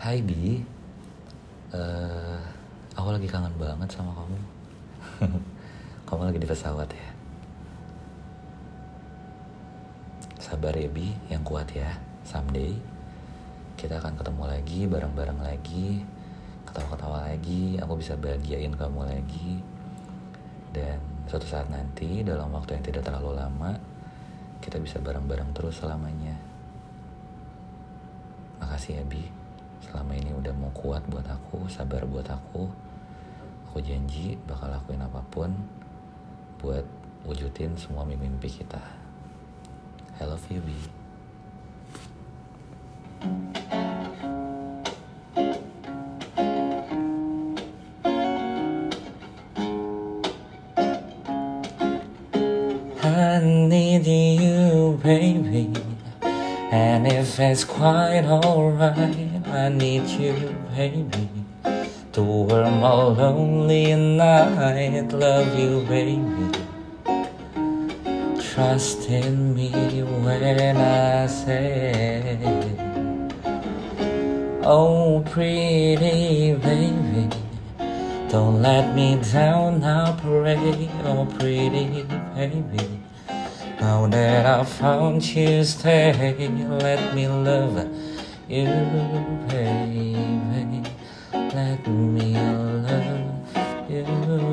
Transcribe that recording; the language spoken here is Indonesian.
Hai Bi, Eh, aku lagi kangen banget sama kamu. kamu lagi di pesawat ya. Sabar ya Bi, yang kuat ya. Someday kita akan ketemu lagi, bareng-bareng lagi, ketawa-ketawa lagi. Aku bisa bahagiain kamu lagi. Dan suatu saat nanti dalam waktu yang tidak terlalu lama, kita bisa bareng-bareng terus selamanya. Makasih ya Bi kuat buat aku Sabar buat aku. Aku janji bakal lakuin apa pun Buat wujudin semua mimpi kita. I love you Bi I need you baby And if it's quite alright, I need you, baby. To warm my lonely night, love you, baby. Trust in me when I say, Oh, pretty baby. Don't let me down, I pray, oh, pretty baby. Now that I found you, stay. Let me love you, baby. Let me love you.